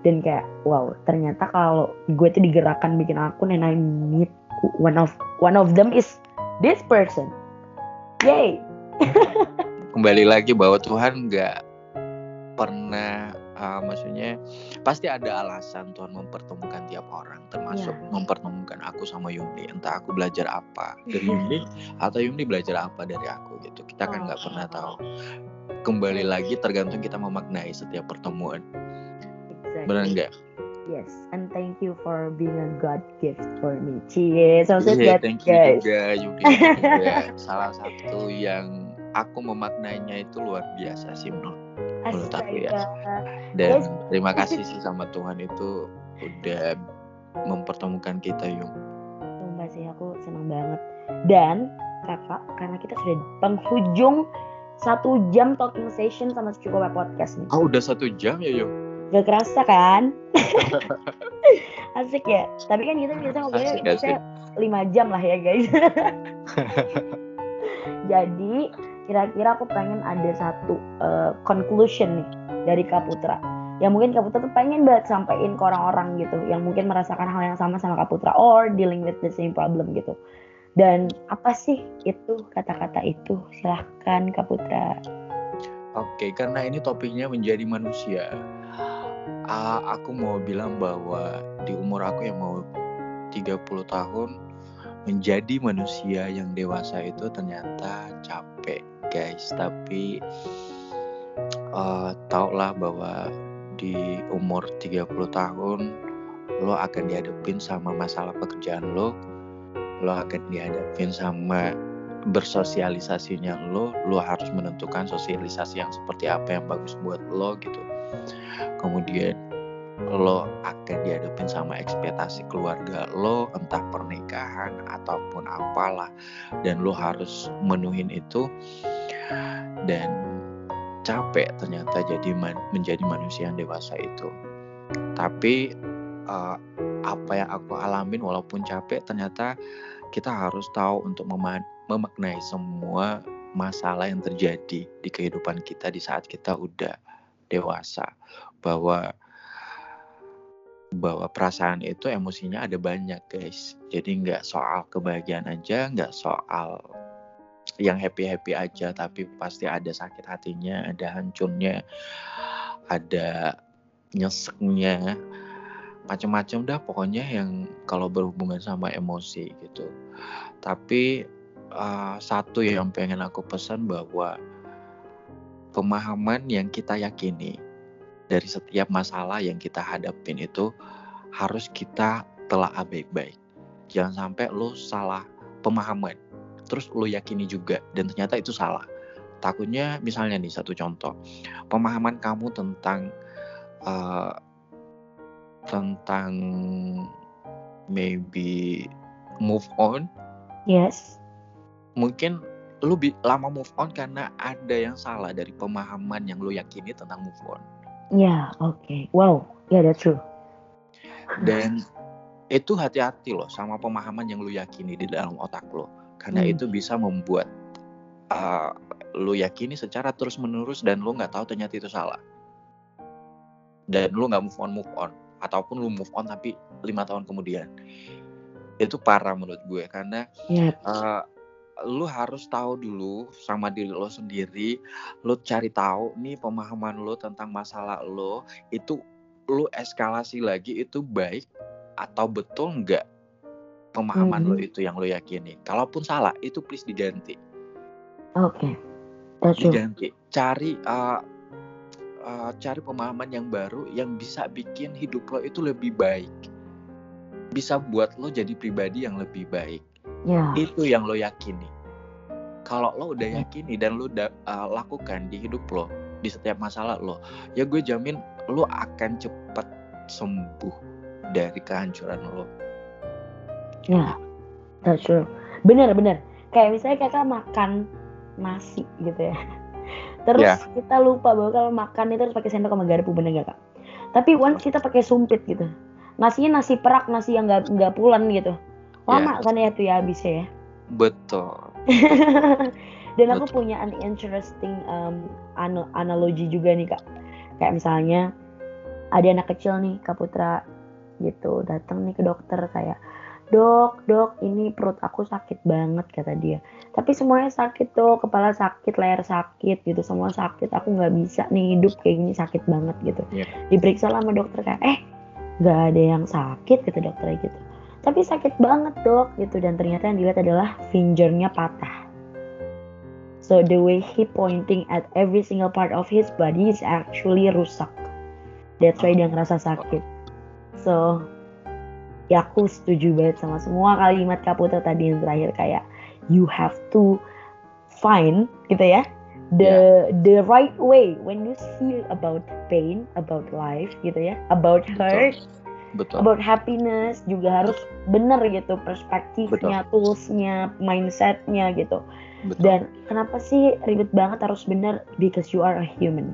Speaker 1: dan kayak wow ternyata kalau gue tuh digerakkan bikin akun and I meet one of one of them is this person. Yay.
Speaker 2: Kembali lagi bahwa Tuhan nggak pernah uh, maksudnya pasti ada alasan Tuhan mempertemukan tiap orang termasuk
Speaker 1: Iya.
Speaker 2: mempertemukan aku sama Yumni entah aku belajar apa dari Yumni atau Yumni belajar apa dari aku gitu. Kita kan nggak pernah tahu. Kembali lagi tergantung kita memaknai setiap pertemuan.
Speaker 1: Exactly.
Speaker 2: benar nggak
Speaker 1: yes and thank you for being a God gift for me. Cheers. So
Speaker 2: Iya,
Speaker 1: that,
Speaker 2: thank you
Speaker 1: guys
Speaker 2: juga juga. Salah satu yang aku memaknainya itu luar biasa sih menurut menurut aku ya. Dan
Speaker 1: Yes.
Speaker 2: terima kasih sih sama Tuhan itu udah mempertemukan kita Yung.
Speaker 1: Sumpah sih aku senang banget. Dan kakak karena kita sudah penghujung satu jam talking session sama Cukup Podcast nih.
Speaker 2: Oh udah satu jam ya Yung
Speaker 1: gak kerasa kan? Asik ya? Tapi kan kita biasa ngobrolnya bisa lima jam lah ya guys. Jadi kira-kira aku pengen ada satu uh, conclusion nih dari Kaputra yang mungkin Kaputra tuh pengen banget sampein ke orang-orang gitu yang mungkin merasakan hal yang sama sama Kaputra or dealing with the same problem gitu. Dan apa sih itu kata-kata itu? Silahkan Kaputra
Speaker 2: Oke, karena ini topiknya menjadi manusia. Ah, aku mau bilang bahwa di umur aku yang mau 30 tahun menjadi manusia yang dewasa itu ternyata capek, guys. Tapi eh taulah bahwa di umur 30 tahun lo akan dihadapin sama masalah pekerjaan lo. Lo akan dihadapin sama bersosialisasinya lo, lo harus menentukan sosialisasi yang seperti apa yang bagus buat lo gitu. Kemudian lo akan dihadapin sama ekspektasi keluarga lo entah pernikahan ataupun apalah dan lo harus menuhin itu. Dan capek ternyata jadi man, menjadi manusia yang dewasa itu. Tapi uh, apa yang aku alamin walaupun capek ternyata kita harus tahu untuk memaknai semua masalah yang terjadi di kehidupan kita di saat kita udah dewasa bahwa bahwa perasaan itu emosinya ada banyak guys. Jadi nggak soal kebahagiaan aja nggak soal yang happy happy aja tapi pasti ada sakit hatinya ada hancurnya ada nyeseknya macam-macam dah pokoknya yang kalau berhubungan sama emosi gitu. Tapi uh, satu yang pengen aku pesan bahwa pemahaman yang kita yakini dari setiap masalah yang kita hadapin itu harus kita telah baik-baik. Jangan sampai lo salah pemahaman, terus lo yakini juga dan ternyata itu salah. Takutnya misalnya nih satu contoh, pemahaman kamu tentang uh, tentang maybe move on.
Speaker 1: Yes.
Speaker 2: Mungkin lu lama move on karena ada yang salah dari pemahaman yang lu yakini tentang move on
Speaker 1: Ya, oke. Okay. Wow, ya yeah, that's true.
Speaker 2: Dan itu hati-hati loh sama pemahaman yang lu yakini di dalam otak lo. Karena hmm. itu bisa membuat uh, lu yakini secara terus-menerus dan lu nggak tahu ternyata itu salah. Dan lu nggak move on move on ataupun lu move on tapi lima tahun kemudian. Itu parah menurut gue karena yeah. Uh, lu harus tahu dulu sama diri lo sendiri lu cari tahu nih pemahaman lo tentang masalah lo itu lu eskalasi lagi itu baik atau betul nggak pemahaman mm -hmm. lo itu yang lo yakini. Kalaupun salah itu please diganti.
Speaker 1: Oke
Speaker 2: okay. diganti. Cari uh, uh, cari pemahaman yang baru yang bisa bikin hidup lo itu lebih baik. Bisa buat lo jadi pribadi yang lebih baik Ya. Itu yang lo yakini. Kalau lo udah ya. yakini dan lo udah uh, lakukan di hidup lo, di setiap masalah lo, ya gue jamin lo akan cepat sembuh dari kehancuran lo.
Speaker 1: Ya, that's true. Bener bener. Kayak misalnya kakak makan nasi gitu ya. Terus yeah. kita lupa bahwa kalau makan itu harus pakai sendok sama garpu bener gak kak? Tapi once kita pakai sumpit gitu, nasinya nasi perak, nasi yang nggak nggak pulen gitu lama yeah. kan ya tuh ya habisnya ya?
Speaker 2: Betul.
Speaker 1: Dan aku punya an interesting um, analogi juga nih kak. Kayak misalnya ada anak kecil nih kak Putra gitu. Datang nih ke dokter kayak dok dok ini perut aku sakit banget kata dia. Tapi semuanya sakit tuh kepala sakit leher sakit gitu. Semua sakit. Aku nggak bisa nih hidup kayak gini sakit banget gitu. Yeah. diperiksa sama dokter kayak eh nggak ada yang sakit gitu dokternya gitu tapi sakit banget dok gitu. Dan ternyata yang dilihat adalah fingernya patah. So the way he pointing at every single part of his body is actually rusak. That's why dia ngerasa sakit. So ya aku setuju banget sama semua kalimat Kaputra tadi yang terakhir. Kayak you have to find gitu ya the yeah. the right way. When you feel about pain about life gitu ya about hurt Betul Betul. about happiness juga harus bener gitu perspektifnya, Betul. toolsnya, mindsetnya gitu. Betul. Dan kenapa sih ribet banget harus bener? Because you are a human.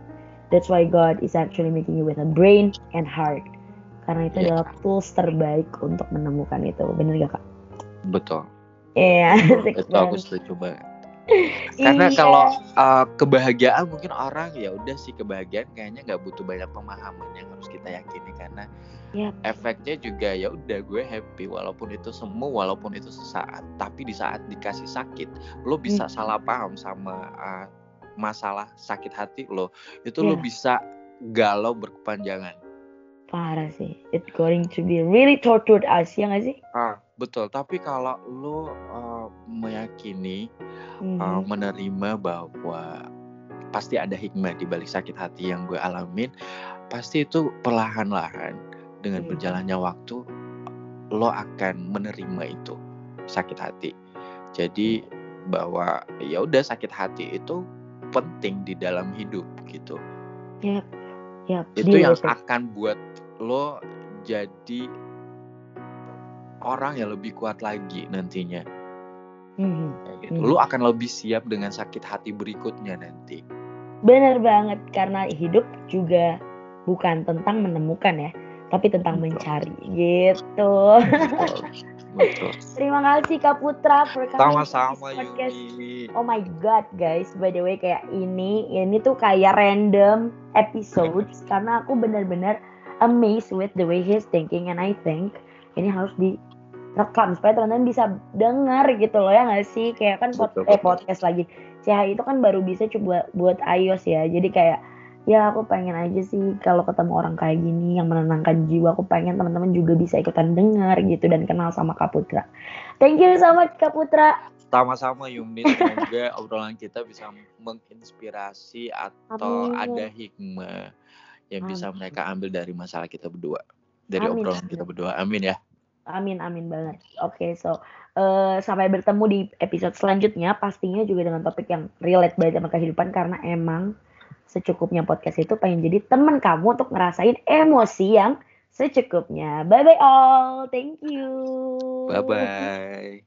Speaker 1: That's why God is actually making you with a brain and heart. Karena itu yeah. adalah tools terbaik untuk menemukan itu. Bener gak kak?
Speaker 2: Betul.
Speaker 1: Iya.
Speaker 2: Yeah, itu aku setuju banget. Karena iya. kalau uh, kebahagiaan mungkin orang ya udah sih kebahagiaan kayaknya nggak butuh banyak pemahaman yang harus kita yakini karena yep. efeknya juga ya udah gue happy walaupun itu semu walaupun itu sesaat tapi di saat dikasih sakit lo bisa hmm. salah paham sama uh, masalah sakit hati lo itu yeah. lo bisa galau berkepanjangan
Speaker 1: parah sih it's going to be really tortured us ya gak sih
Speaker 2: ah betul tapi kalau lo uh, meyakini mm-hmm. uh, menerima bahwa pasti ada hikmah di balik sakit hati yang gue alamin pasti itu perlahan-lahan dengan mm-hmm. berjalannya waktu lo akan menerima itu sakit hati jadi bahwa ya udah sakit hati itu penting di dalam hidup gitu
Speaker 1: yep. Yep.
Speaker 2: itu yang akan buat lo jadi orang yang lebih kuat lagi nantinya. Kayak gitu.
Speaker 1: Hmm.
Speaker 2: Lo akan lebih siap dengan sakit hati berikutnya nanti.
Speaker 1: Bener banget karena hidup juga bukan tentang menemukan ya, tapi tentang
Speaker 2: Betul.
Speaker 1: mencari gitu.
Speaker 2: Betul. Betul.
Speaker 1: Terima kasih Kak Putra
Speaker 2: Sama-sama
Speaker 1: podcast.
Speaker 2: Yumi.
Speaker 1: Oh my god guys, by the way kayak ini ini tuh kayak random episodes karena aku benar-benar amazed with the way he's thinking and I think ini harus direkam supaya teman-teman bisa dengar gitu loh ya nggak sih kayak kan pod-
Speaker 2: Betul,
Speaker 1: eh,
Speaker 2: betul.
Speaker 1: podcast lagi CH itu kan baru bisa coba buat iOS ya jadi kayak ya aku pengen aja sih kalau ketemu orang kayak gini yang menenangkan jiwa aku pengen teman-teman juga bisa ikutan dengar gitu dan kenal sama Kak Putra thank you so much Kak Putra
Speaker 2: Sama-sama Yumni, semoga obrolan kita bisa menginspirasi atau
Speaker 1: Amin.
Speaker 2: ada hikmah yang bisa
Speaker 1: Amin.
Speaker 2: mereka ambil dari masalah kita berdua. Dari
Speaker 1: Amin,
Speaker 2: obrolan kita berdua. Amin ya.
Speaker 1: Amin amin banget. Oke, so eh, sampai bertemu di episode selanjutnya pastinya juga dengan topik yang relate banget sama kehidupan karena emang secukupnya podcast itu pengen jadi teman kamu untuk ngerasain emosi yang secukupnya. Bye bye all. Thank you.
Speaker 2: Bye bye.